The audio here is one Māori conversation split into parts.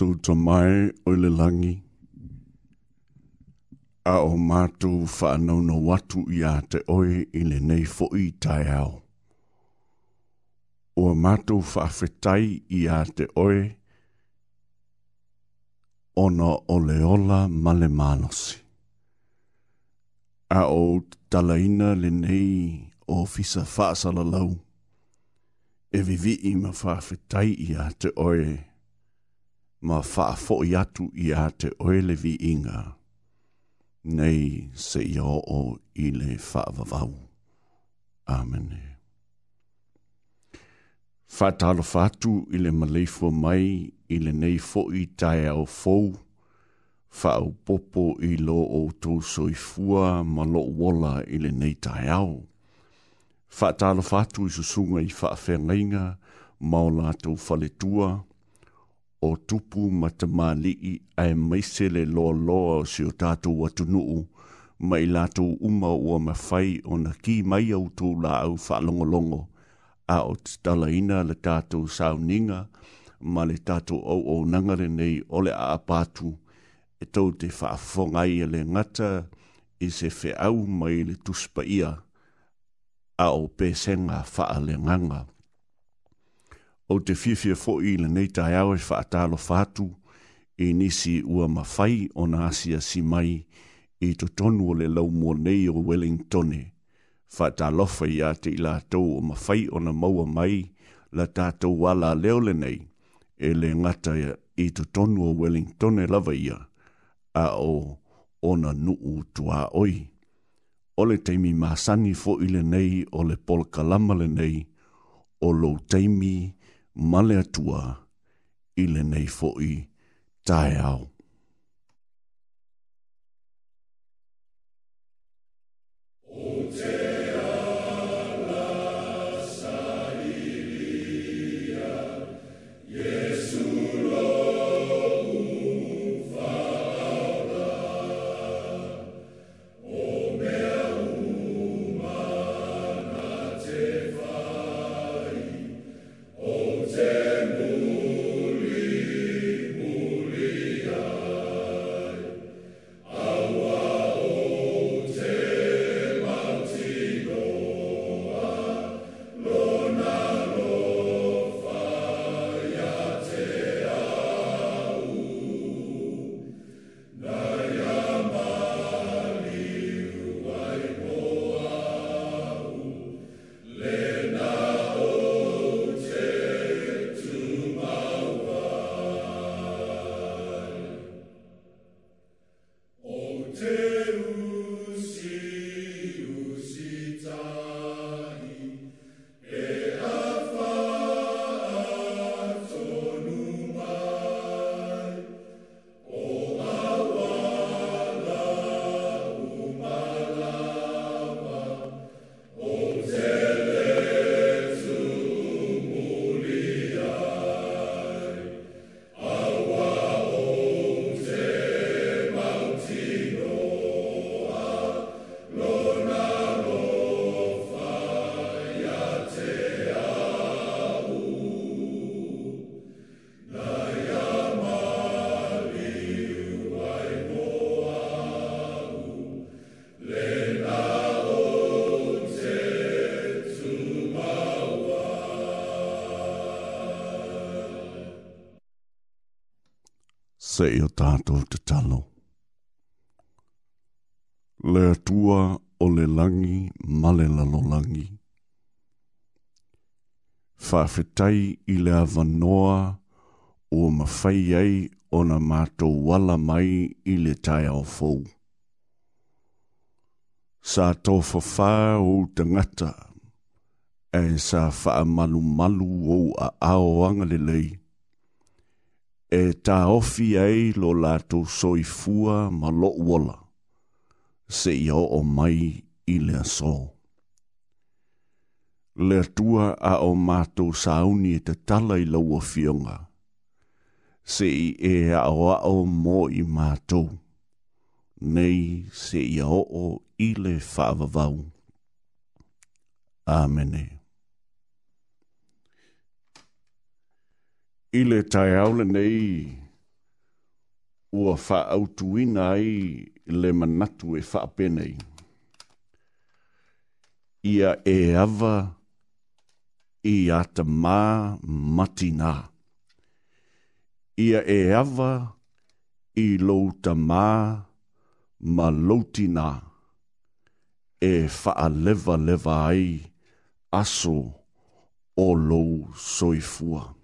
tu to mai o le langi. A o mātou whanau no watu i a te oe i le nei fo i tai au. O mātou whawhetai i a te oe ona o ola male manosi. A o talaina le nei o fisa whaasala lau. E vivi ima whawhetai i a te oe. O mātou ma faa fo i atu i a te oele vi inga. Nei se i o o i le faa vavau. Amen. Faa talo fatu i le maleifu mai i le nei fo i tae au fou. Faa au popo i lo o tou soi fua ma lo wola i le nei tae au. Faa talo fatu i susunga i faa fengainga maulatou faletua. Faa o tupu ma te mālii ai maisele loa loa o si o tātou atu nuu, ma i lātou uma ua mawhai o na ki mai au tō la au whaalongolongo, a o te talaina le tātou sauninga, ma le tātou au o nangare nei o le aapātu, e tau te whaafongai e le ngata i se whaau mai le tuspa ia, a o pēsenga whaalenganga. ngā o te fifia fo'i i le nei tai au e whaatalo whātu e nisi ua mawhai o na asia si mai e to tonu o le lau mō nei o Wellingtone. Whaatalofa i a te ila o mawhai o na maua mai la tātou ala leo le nei e le ngata i to tonu o Wellingtone lava ia a o ona nuu tua oi. O le teimi māsani fo i le nei o le polka lama le nei o lo teimi māsani male atua i le nei fo'i tae ao. se i o tātou te talo. Le tua o le langi male lalolangi. Whawhetai i le avanoa o mawhai ei o na mātou wala mai i le tai ao fau. Sa tō whawhā o tangata e sa wha malu malu o a aoanga le lei e tā ofi ei lo lātou soifua ma lo uola, se i o o mai i lea sō. Lea tua a o mātou sauni e te tala i laua fionga, se i e a o a o mō i mātou, nei se i o o i le whaavavau. Āmenei. i le tai aule nei ua whaautuina i le manatu e whaapenei. Ia e ava i ata mā matina. Ia e ava i louta mā ma loutina. E wha leva leva ai aso o lou soifua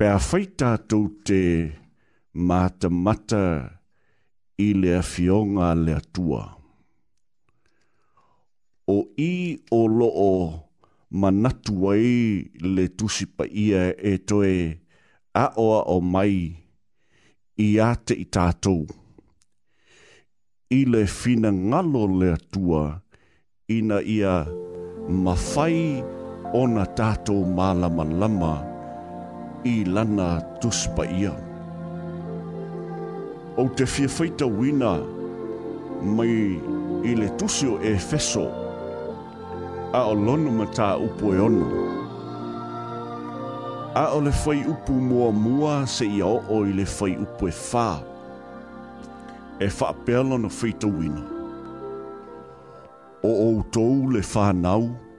pe a whai tātou te mata mata i lea fionga lea tua. O i o loo manatu ai le tusipa ia e toe a oa o mai i ate i tātou. I le fina ngalo lea tua ina ia mawhai ona tātou malama lama lama i lana tuspa ia. O te whiawhaita wina mai i le tusio e feso a o lono ma tā upo e ono. A o le whai upu mua mua se i o o i le whai upu e whā. E wha pēlo na whaita wina. O o tō le whā nau. O le whā nau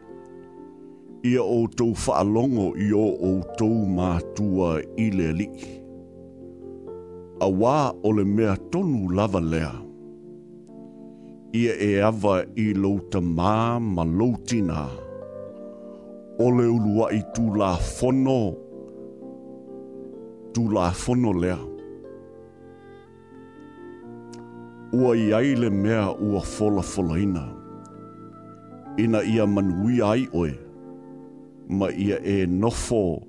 ia o tou whaalongo i o o tou mātua i le li. A wā o le mea tonu lava lea. Ia e awa i louta mā ma loutina. O le ulua i tū la fono. Tū la fono lea. Ua i ai le mea ua fola fola ina. Ina ia manuia ai oe. Ia ma ia e nofo.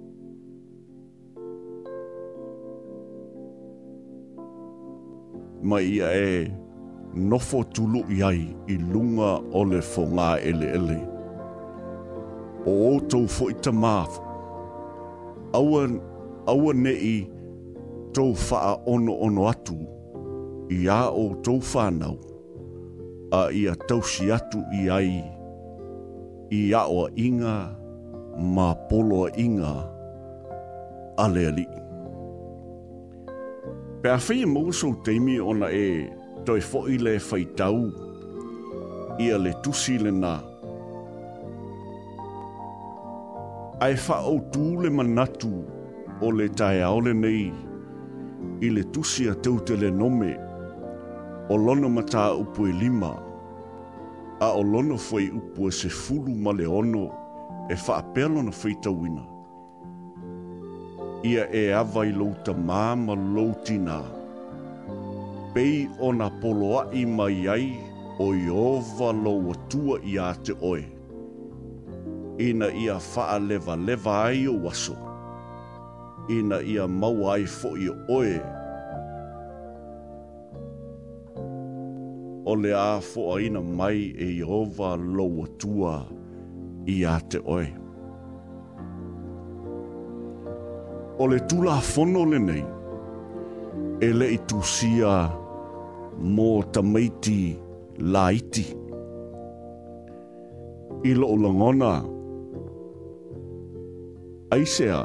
Ma ia e nofo tulu iai i lunga ole fo ngā ele ele. O outou fo i tamāf, aua, aua ne i tau faa ono ono atu i a o tau whanau a ia tau si atu i ai i a o inga i ma polo inga ale ali. Pe a whi mōso teimi ona e toi fo'i le whai tau ia le tusi le Ai wha au tū manatu o le tae aole nei i le tusi a teute le nome o lono mata upu lima a o lono fwai upu e se fulu ma le ono e whaapelo na whaita wina. Ia e awai louta māma loutina. Pei o na poloa i mai ai o i ova loa tua i a te oe. Ina ia faa leva leva ai o waso. Ina ia mau ai fo i oe. O le a fo ina mai e i ova loa tua i a te oe. O le tula fono le nei, e le i tūsia mō tamaiti laiti. I lo o langona, aisea,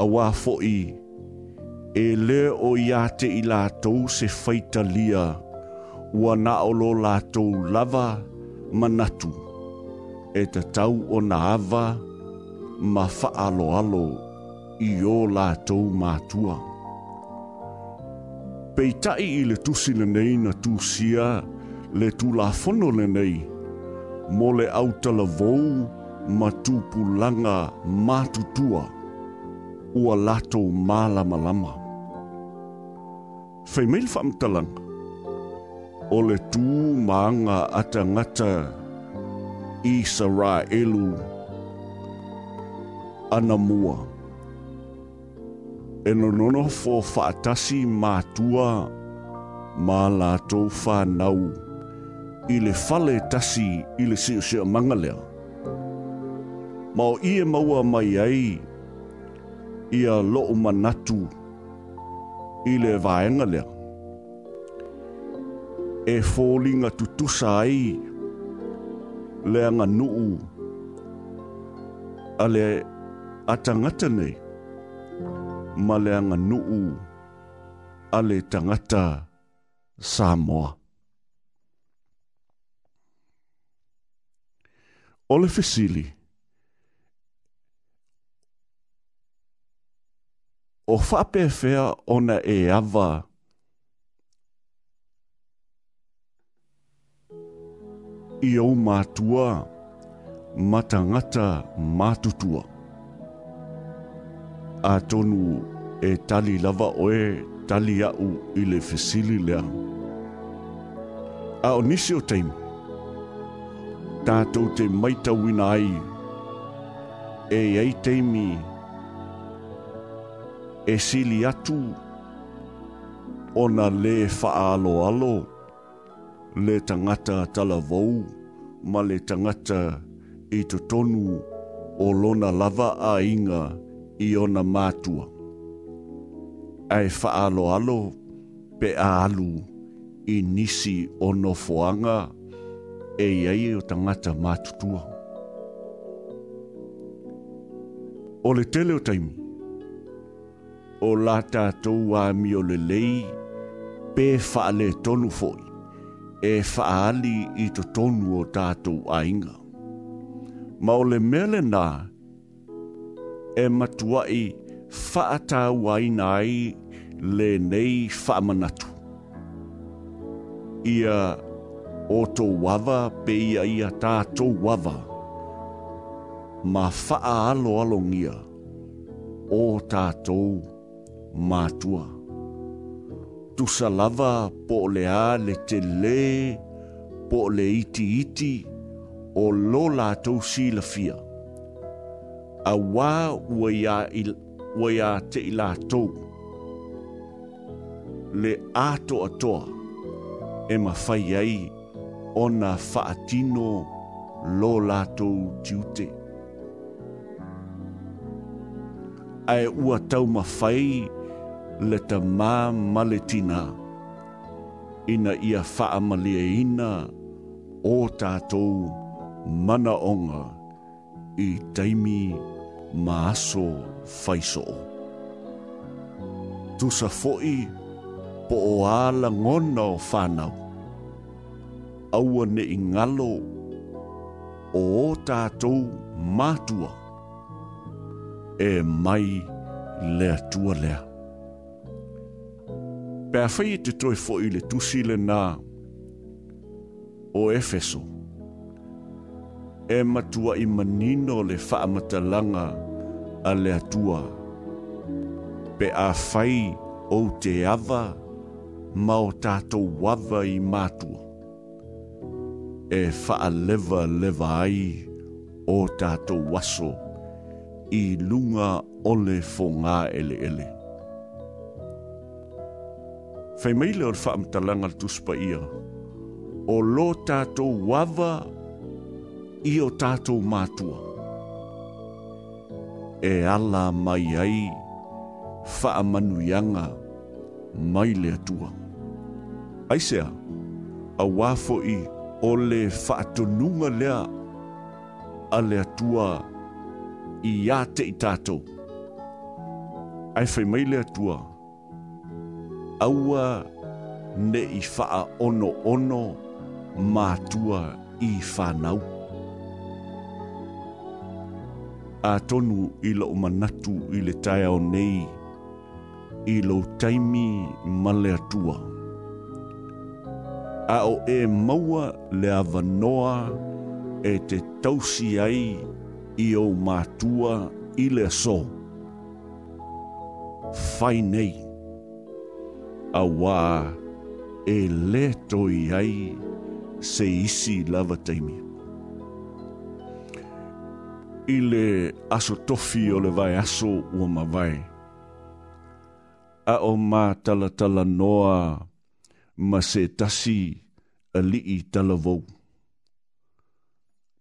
a wāfo i, e le o iate i lātou se faita lia, ua na o lo lātou lava manatu e te tau o na awa ma whaalo alo i o lātou mātua. Peitai i le tusina nei na tūsia le tū lafono le nei mo le autala vou ma tūpulanga mātutua ua lātou mālama lama. Whei meil whamtalanga o le tū maanga atangata ngata Israelu ana mua. E no nono fō whātasi mātua mā lātou whānau i le whale tasi i le siu siu mangalea. Mā o ie maua mai ai i a loo manatu i le vāengalea. E fōlinga tutusa ai le anga nuu. A le atangata nei, ma le anga nuu a le tangata Samoa. O le fesili, o whapewhea ona e awa e awa, i au mātua, matangata mātutua. A tonu e tali lava oe, tali au i le fesili lea. A onisio o teim, tātou te maita wina ai, e ei teimi, e sili atu, ona le faa alo, alo le tangata tala vau, ma le tangata i to tonu o lona lava a inga i ona mātua. Ai whaalo alo pe a alu i nisi o no foanga e iai o tangata mātutua. O le tele o taimi, o la tātou a mi o le lei, pe whaale tonu foi e faali i to tonu o tātou ainga. Ma ole le mele nā e matua i whaatau aina ai le nei whaamanatu. Ia o tō wawa pe ia ia tātō wawa ma whaalo alongia o tātō matua tu salava po le a le te le, po le iti iti, o lo la tau si la fia. A wā ua ia te i la tau. Le ato atoa, e ma fai ai, o na whaatino lo la tau tiute. Ai ua tau ma fai, ma fai, le ta mā maletina ina ia whaamalia ina o tātou mana onga i taimi maaso whaiso. Tu sa fo'i po o ala ngona o whanau. Aua ne i ngalo o o tātou mātua e mai lea tua lea pea whai i te toi fo i le tusi le nā o Efeso. E matua i manino le whaamata langa a le atua. Pe a whai o te awa ma o tātou wawa i mātua. E wha lewa lewa ai o tātou waso i lunga ole fo ngā ele ele. ele. Fai mai leo rwha am talanga tuspa ia. O lo tātou wawa i o tātou mātua. E ala mai ai wha amanuianga mai lea tua. Aisea, a wafo i o le whaatununga lea a lea tua i ate i tātou. Ai whai mai lea tua. Aisea, aua ne i faa ono ono mātua i whanau. A tonu i la o manatu i le tai o nei, i lo taimi ma le atua. A o e maua le avanoa e te tausi ai i o mātua i le so. Fai nei awa e leto i ai se isi lava teimi. I le aso tofi o le vai aso ua ma vai. A o mā tala tala noa ma se tasi a li i tala vau.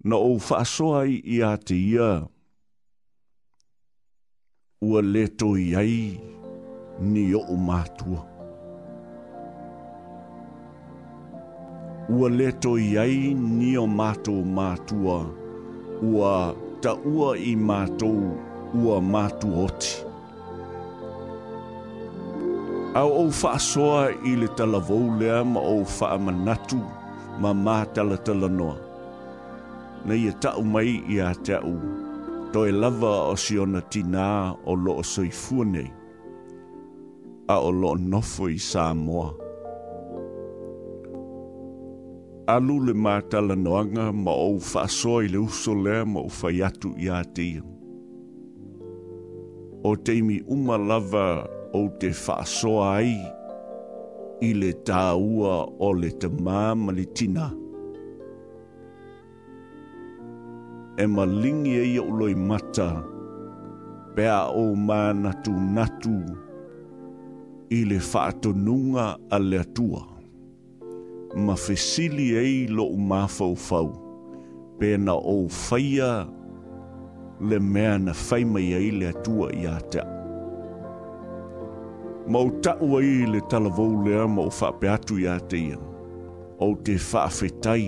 Na o whaasoa i i a te ia, ua leto i ai ni o mātua. mātua. ua leto i ai ni o mātou mātua, ua ta ua i mātou ua mātu oti. Au au wha soa i le tala lea ma au wha manatu ma mātala tala noa. Na ia tau mai i a te au, to e lava o si ona tina o loo soifuanei, a o loo nofo i Samoa. alu le mātala noanga ma ou whaasoa i le uso lea ma ou whaiatu i ātia. O teimi uma lava ou te whaasoa ai i le tāua o le te māma le tina. E ma lingi e uloi mata pēa o mā natu natu i le whaatonunga a le atua ma fesili ei lo mafau fau. Pe na o faya le mea na faima ia i le atua i a tea. Mau tau ai le talavou lea ma o whape atu i a tea. O te whaafetai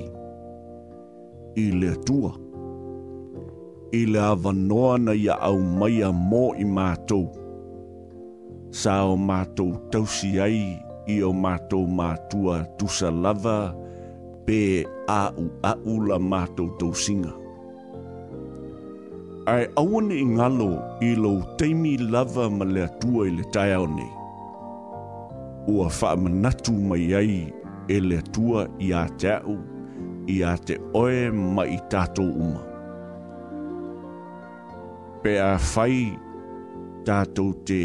i le atua. I le avanoa na ia au mai a mō i mātou. Sa o mātou tausi ai i i o mātou mātua tusa lava pe a u la mātou tau singa. Ai awane i ngalo i lau teimi lava ma lea tua i le tai au nei. Ua wha manatu mai ai e lea tua i a te au, i a te oe ma i tātou uma. Pe a whai tātou te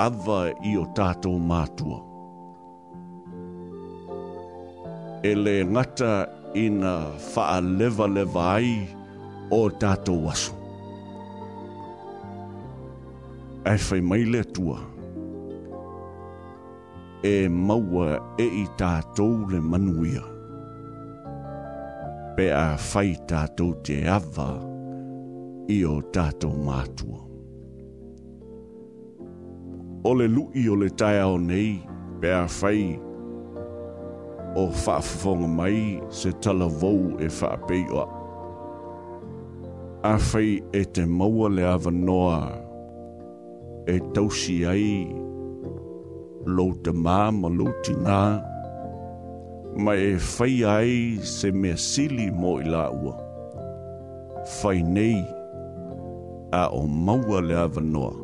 ava i o tātou mātua. e le ngata ina faa leva leva ai o tato wasu. Ai fai mai le tua. E maua e i tātou le manuia. Pe a fai tātou te awa i o tātou mātua. O le lu'i o le tai nei, pe a fai tātou o whaafafonga mai se tala vau e whaapeiwa. A whai e te maua le awa noa, e tausi ai, lo te mā ma lo tina, ma e whai ai se mea sili mo i la ua. Whai nei, a o maua le awa noa,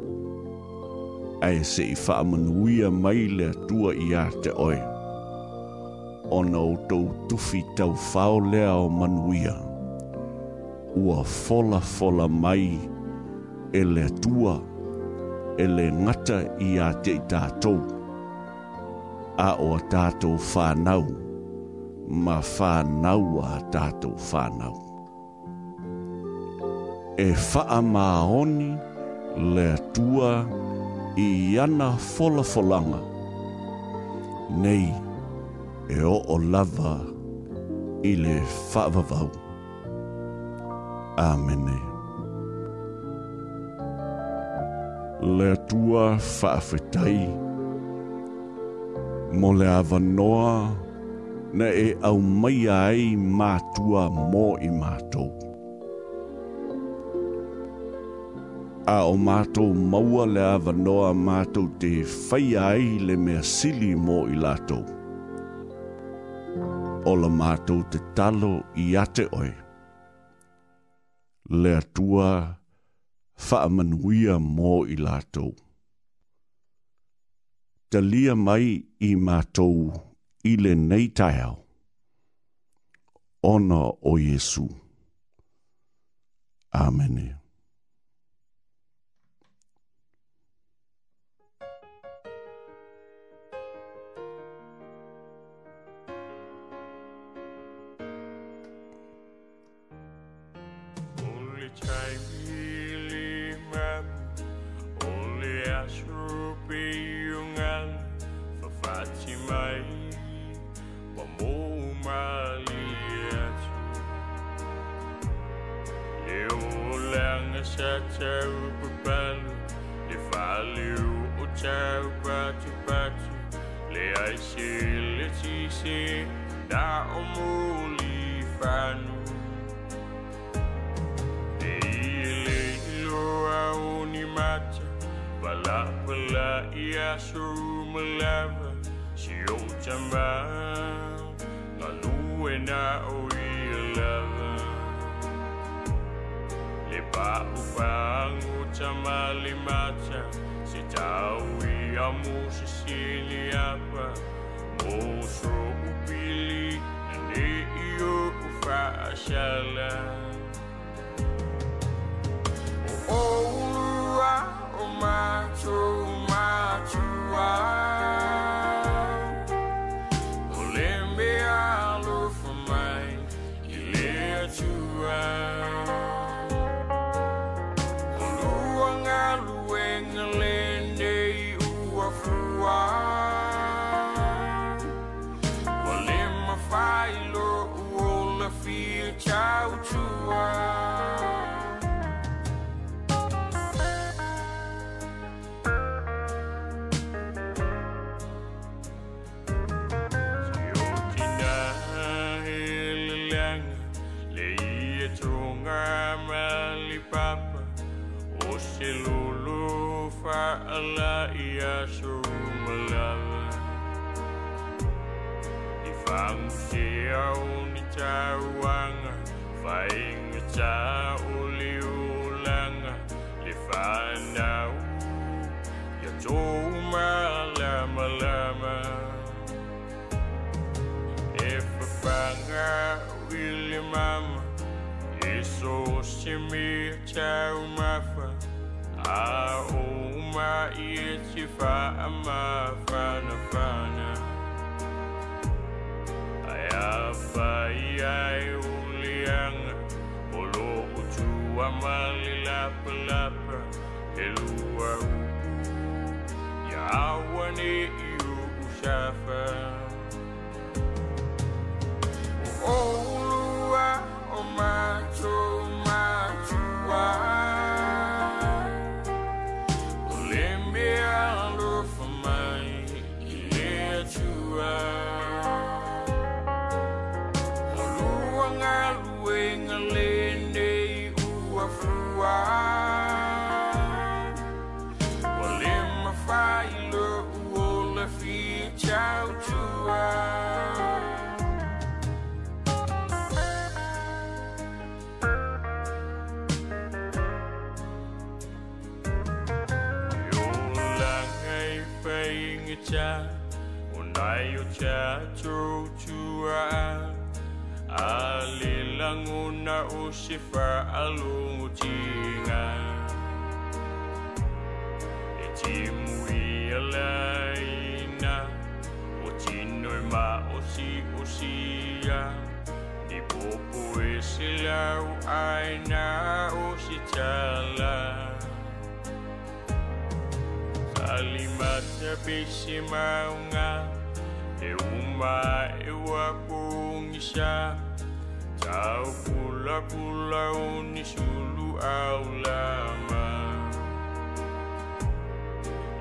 a e se i whaamanuia mai le tua i a te oia ona o tou tufi tau whao lea o manuia. Ua fola fola mai, ele tua, ele ngata i a te tātou. A o tātou whanau, ma whanau a tātou whanau. E wha maoni, le tua, i ana fola folanga. Nei, e o o lava i le whaavavau. Āmene. Le tua whaafetai, mo le awanoa na e au mai ai mātua mō i mātou. A o mātou maua le awanoa mātou te whai ai le mea sili mō i lātou o la mātou te talo i ate oe. Lea tua whaamanuia mō i lātou. Ta lia mai i mātou i le nei taiao. Ona o Jesu. Amenea. pushing me child my friend. I owe my ears to find my friend, a friend. I I only young. Olo uchu amali lap lap. Hello, I Ya wani you shafa. wing a lene ua fua Walima faila uola fi chau chua cha Unai o cha chou chua Ali Nanguna usifer alungutingan Etimu alaina Otinoi ma osi osia Di popo esilau aina ositala Kalimata pisimaunga E uma e wapungisha Kau pula pula unisulu aulama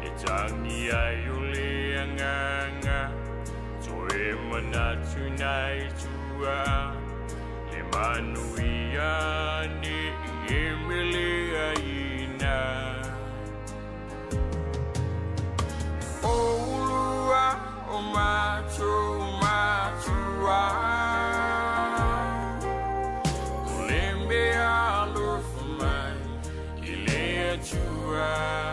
Itangi ayuli anganga Toe manatunai tua Emanuia ni Emilia ina Oulua o matu matua cry.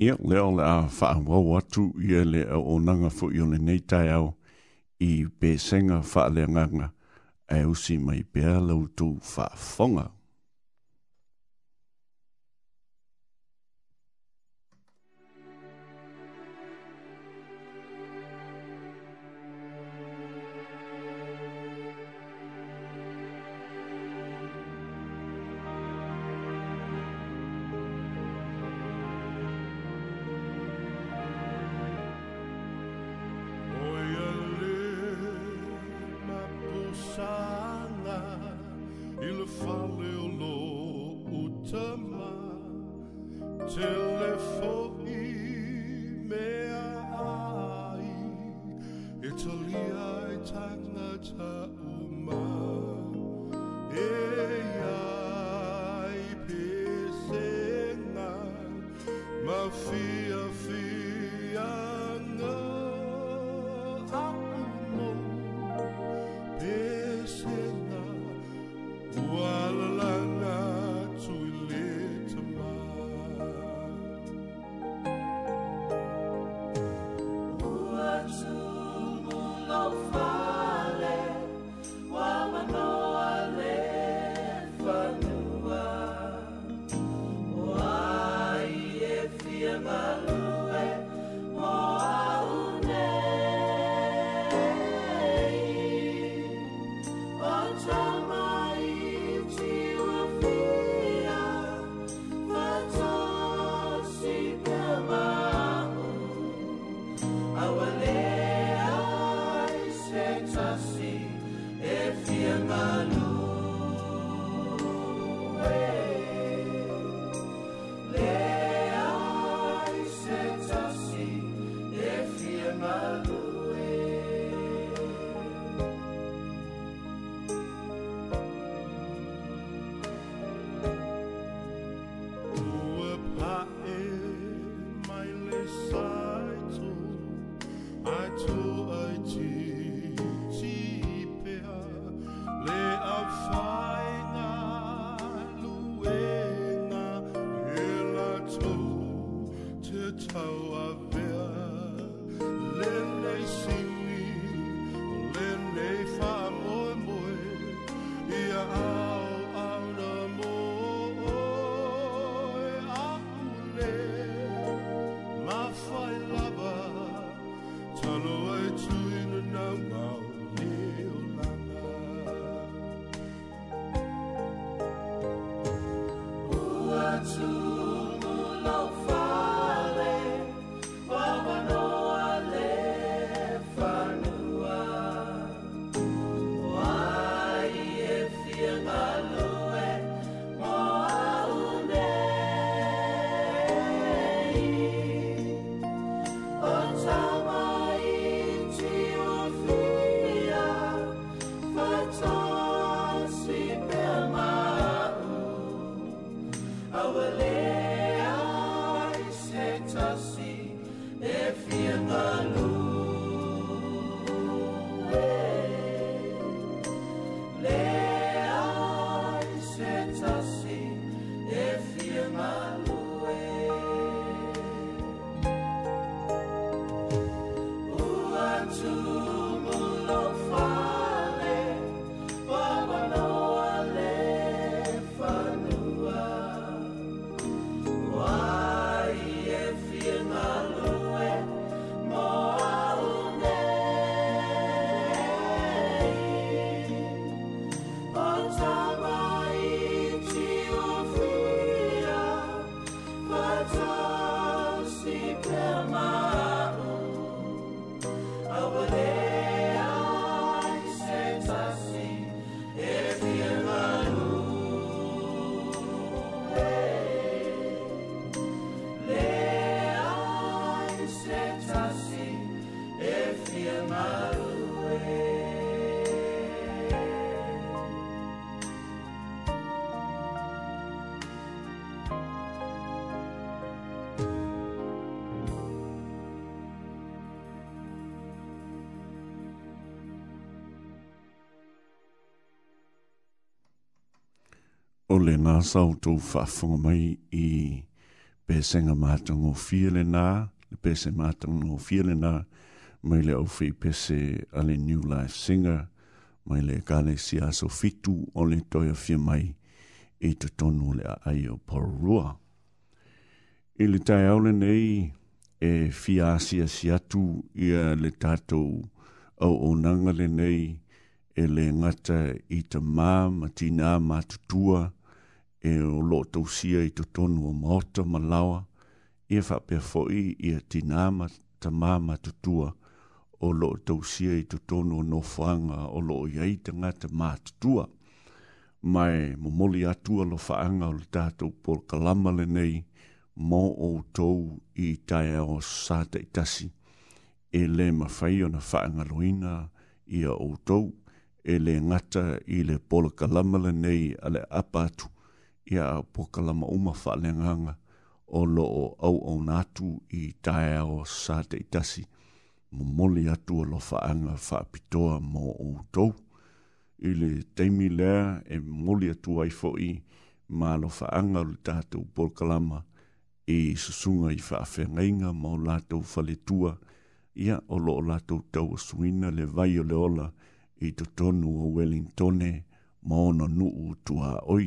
Ia leo la whaamau atu ia le au onanga fo i ole nei tai au i besenga whaaleanganga e usi mai pēr lau tū whaafonga. Fia, Fia. o le ngā sau tō whaafunga mai i pēse ngā mātang o fia le nā, le pēse mātang o fia le nā, mai le au whi pēse a le New Life Singer, mai le kāne si aso fitu o le toia fia mai i te tonu le a ai o porua. I le tai au le nei e fia asia si atu i a le tātou au o nanga le nei e le ngata i te mā matina mātutua mā e o lo tau sia i to tonu o maota ma lawa, e whapea fo'i i a tinama ta māma tutua, o lo tau sia i to tonu o nofanga o lo o iaitanga ta mā tutua. Mai mo moli atua lo whaanga o le tātou por kalama le nei, mō o tau i tai o sāta i tasi, e le mawhai o na whaanga loina i a o tau, e le ngata i le por kalama le nei a apatu, ia pokalama uma faaleagaga o loo auauna atu i taeao sa te itasi momoli atu alo faaga faapitoa mo outou i le taimi lea e moli atu ai foʻi ma alofaaga o le tatou polokalama e i susuga i faafegaiga ma o latou faletua ia o loo latou tauasuina le vai o le ola i totonu o wellingtone ma ona nuu tuaoi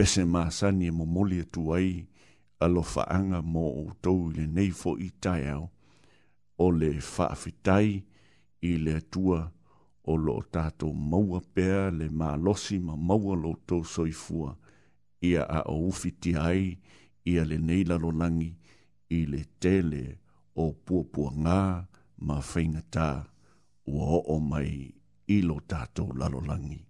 pese masani e momoli atu ai alo faanga mo outou i lenei foʻi tae ao o le faafitai i le atua o loo tatou maua pea le malosi ma maua loutou soifua ia a o ufitia ai ia lenei lalolagi i le tele o puapuagā ma faigatā ua oo mai i lo tatou lalolagi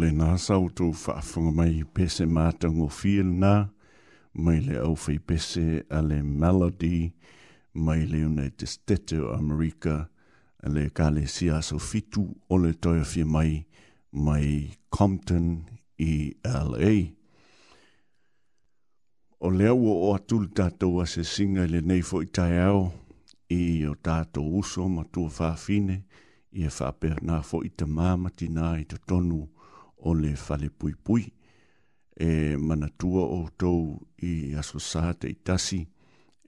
le nā sau tū whaafunga mai pese mātango whia nā, mai le au whai pese a le Melody, mai le United States of America, a le ka le sia so fitu o le toia whia mai, mai Compton i e LA. O le au o atul tātou a se singa le nei fo i tai au, i o tātou uso ma tua whaafine, i e whapea nā fo i te mamati nā i te tonu, o le fale pui pui e manatua o tou i aso te itasi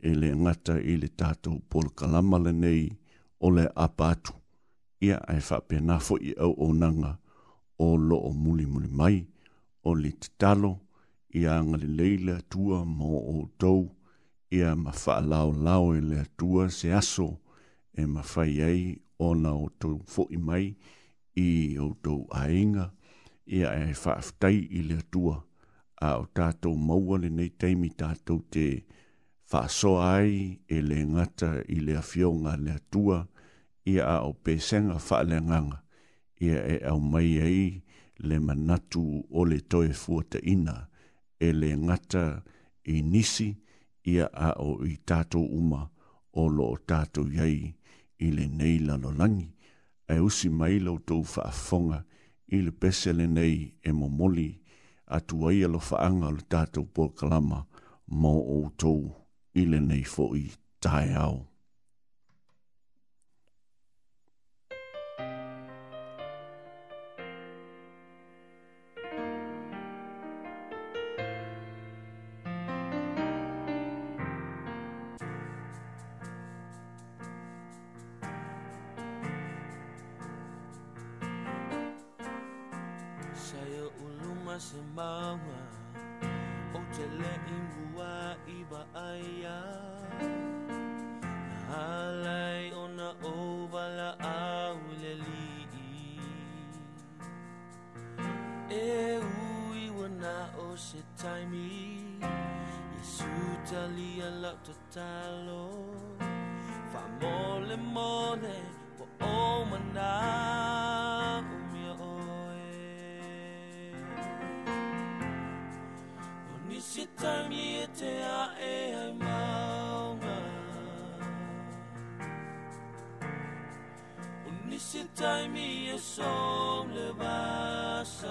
e le ngata i le tātou pol kalama le nei o le apatu ia ai whapena fo i au o nanga o lo o muli muli mai o le titalo ia ngale leila tua mo o tou ia mawha lao lao e le tua se aso e mawha ei ona o tou fo i mai i o tou ainga ia e fa whaafutai i le atua a o tātou maua le nei teimi tātou te whaasoa ai e le ngata i le afionga le atua ia a o pēsenga wha le nganga ia e au mai ai le manatu o le toe fuata ina e le ngata i nisi ia a o i tātou uma o lo tato iai i le neila lo langi e usi mai lo tau fa ia i le pese le nei e momoli atu ai alo faanga le tātou pōkalama mō outou i le nei fo i tae au. tajmi je som levasan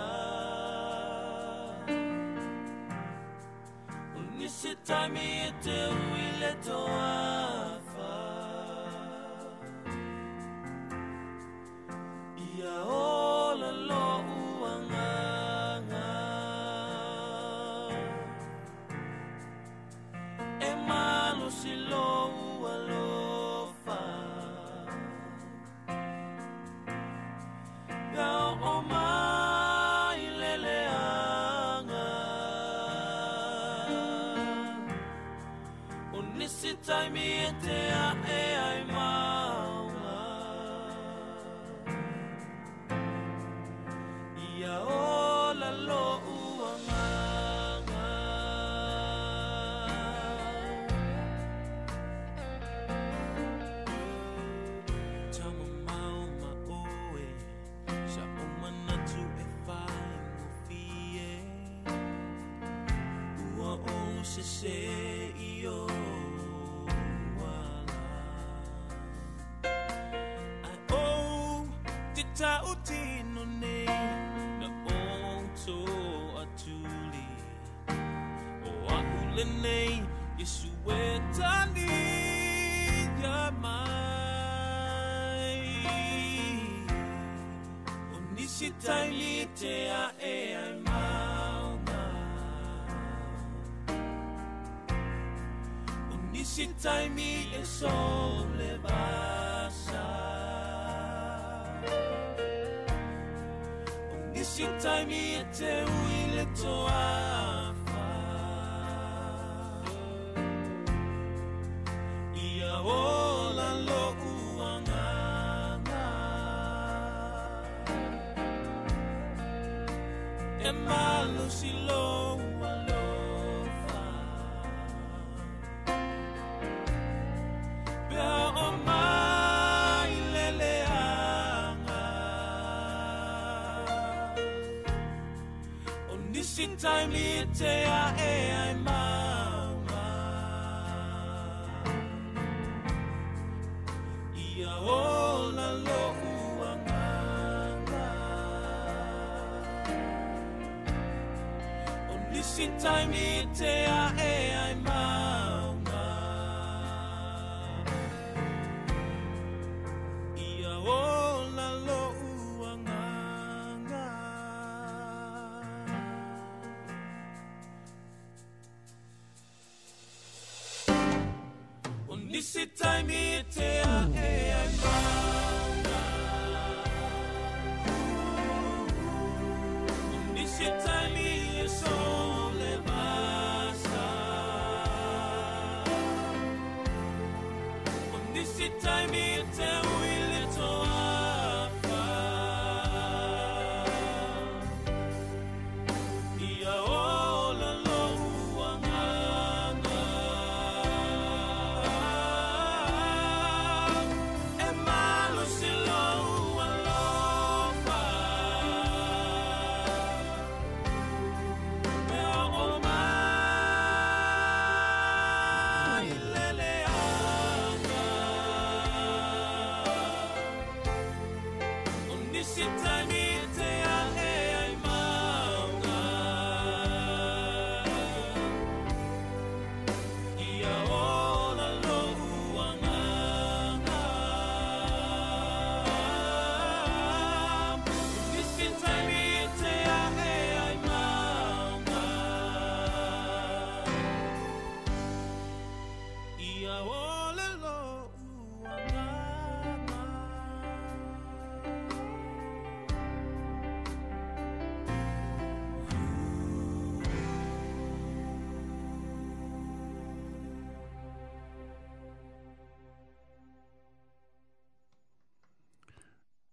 Unisi tajmi je te uile toan si tai me e sol le basa Omni si tai mi e te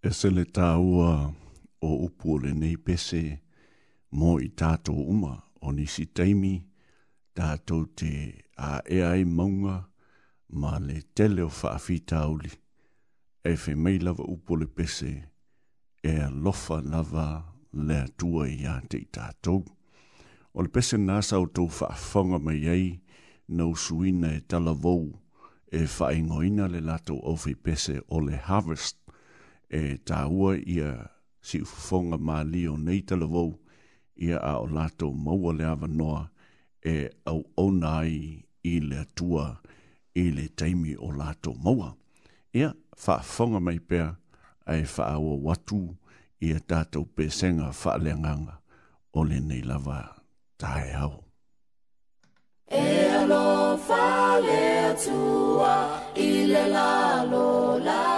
e sele tāua o upu le nei pese mō i tātou uma o nisi teimi tātou te a ea e maunga ma le tele o whaafi tāuli e whi mei lava upu le pese e lofa lava le atua i a te tātou. O le pese nāsa o tō whaafonga mai ei nau suina e tala vou e whaingoina le lato o whi pese o le harvest e tāua ia si ufonga mā lio nei talavou ia a o lato maua le ava noa e au au nai i le atua i le taimi o lato maua. Ia whaafonga mai pēr ai whaawa watu ia tātou pēsenga whaaleanganga o le nei lava tae au. E alo whaale atua i le lalo lalo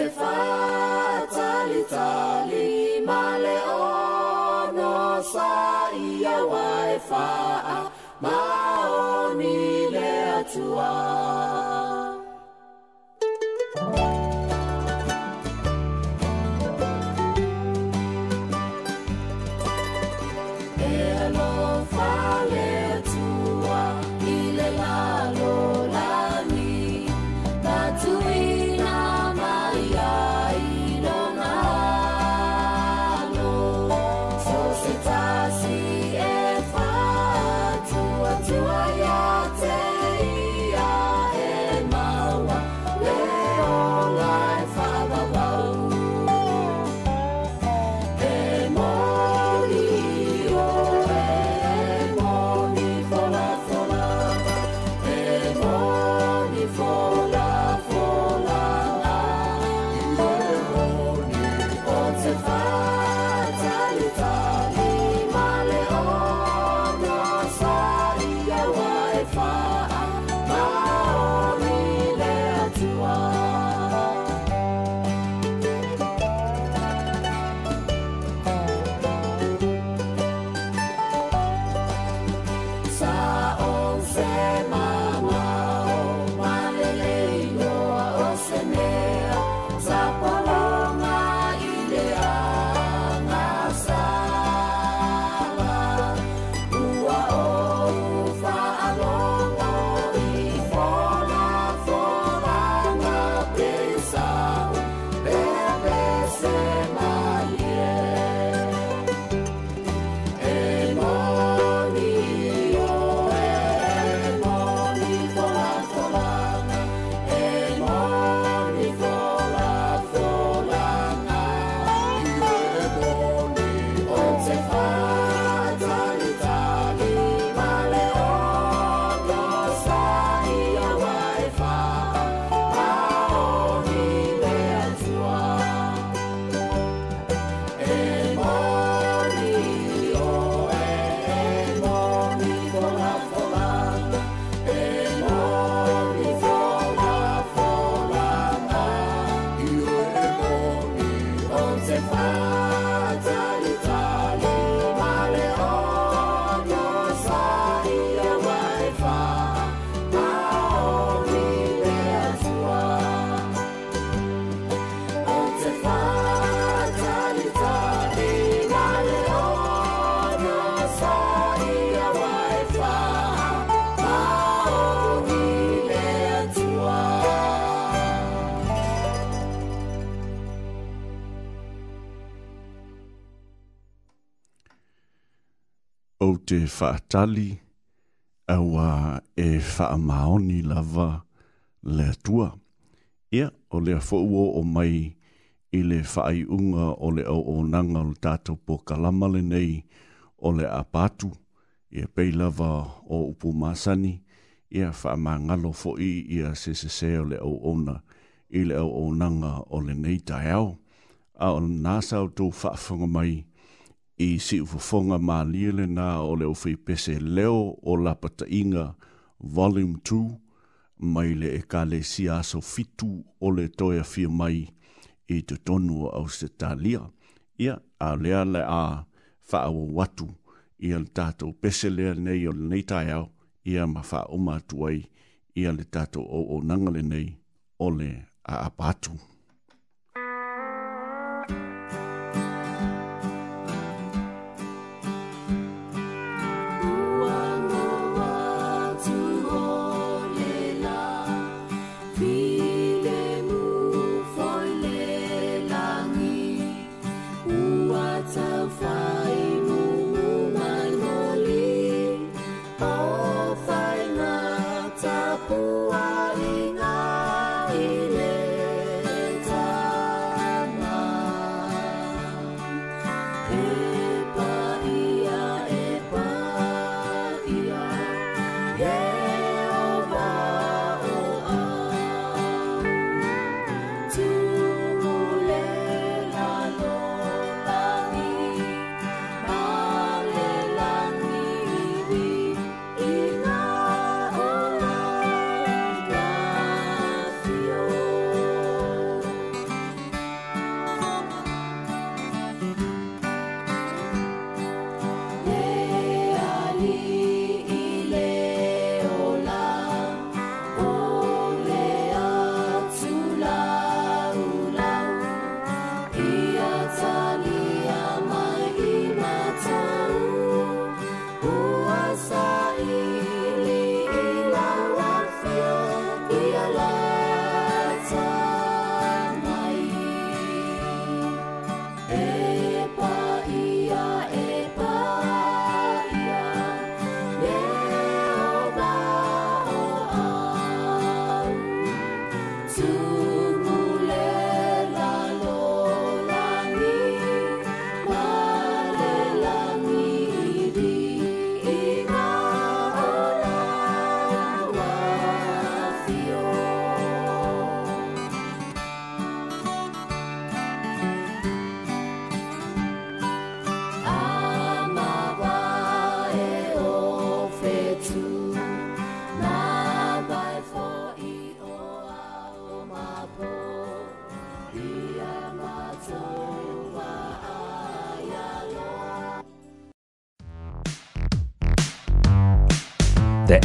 se fa tali tali ma le ono sa ia wa e fa ma o ni le atua. te whaatali awa e wha lava le tua. Ia, o lea fo'uo o mai i le whaai unga o le au o nanga o tātou po kalamale nei o le apatu i e pei lava o upu masani i a wha mangalo fo i i a se o le au ona i le au o nanga o le nei tae au a o nasa o tō wha mai i si ufafonga ma liele na o leo fei pese leo o la pataina volume 2 mai le e kale si aso fitu o le toia fia mai i te tonu o Australia. Ia, a lea le a faa o watu i al tato pese lea nei o le neitai au ia ma faa o matuai i al tato o o nangale nei o le a apatu.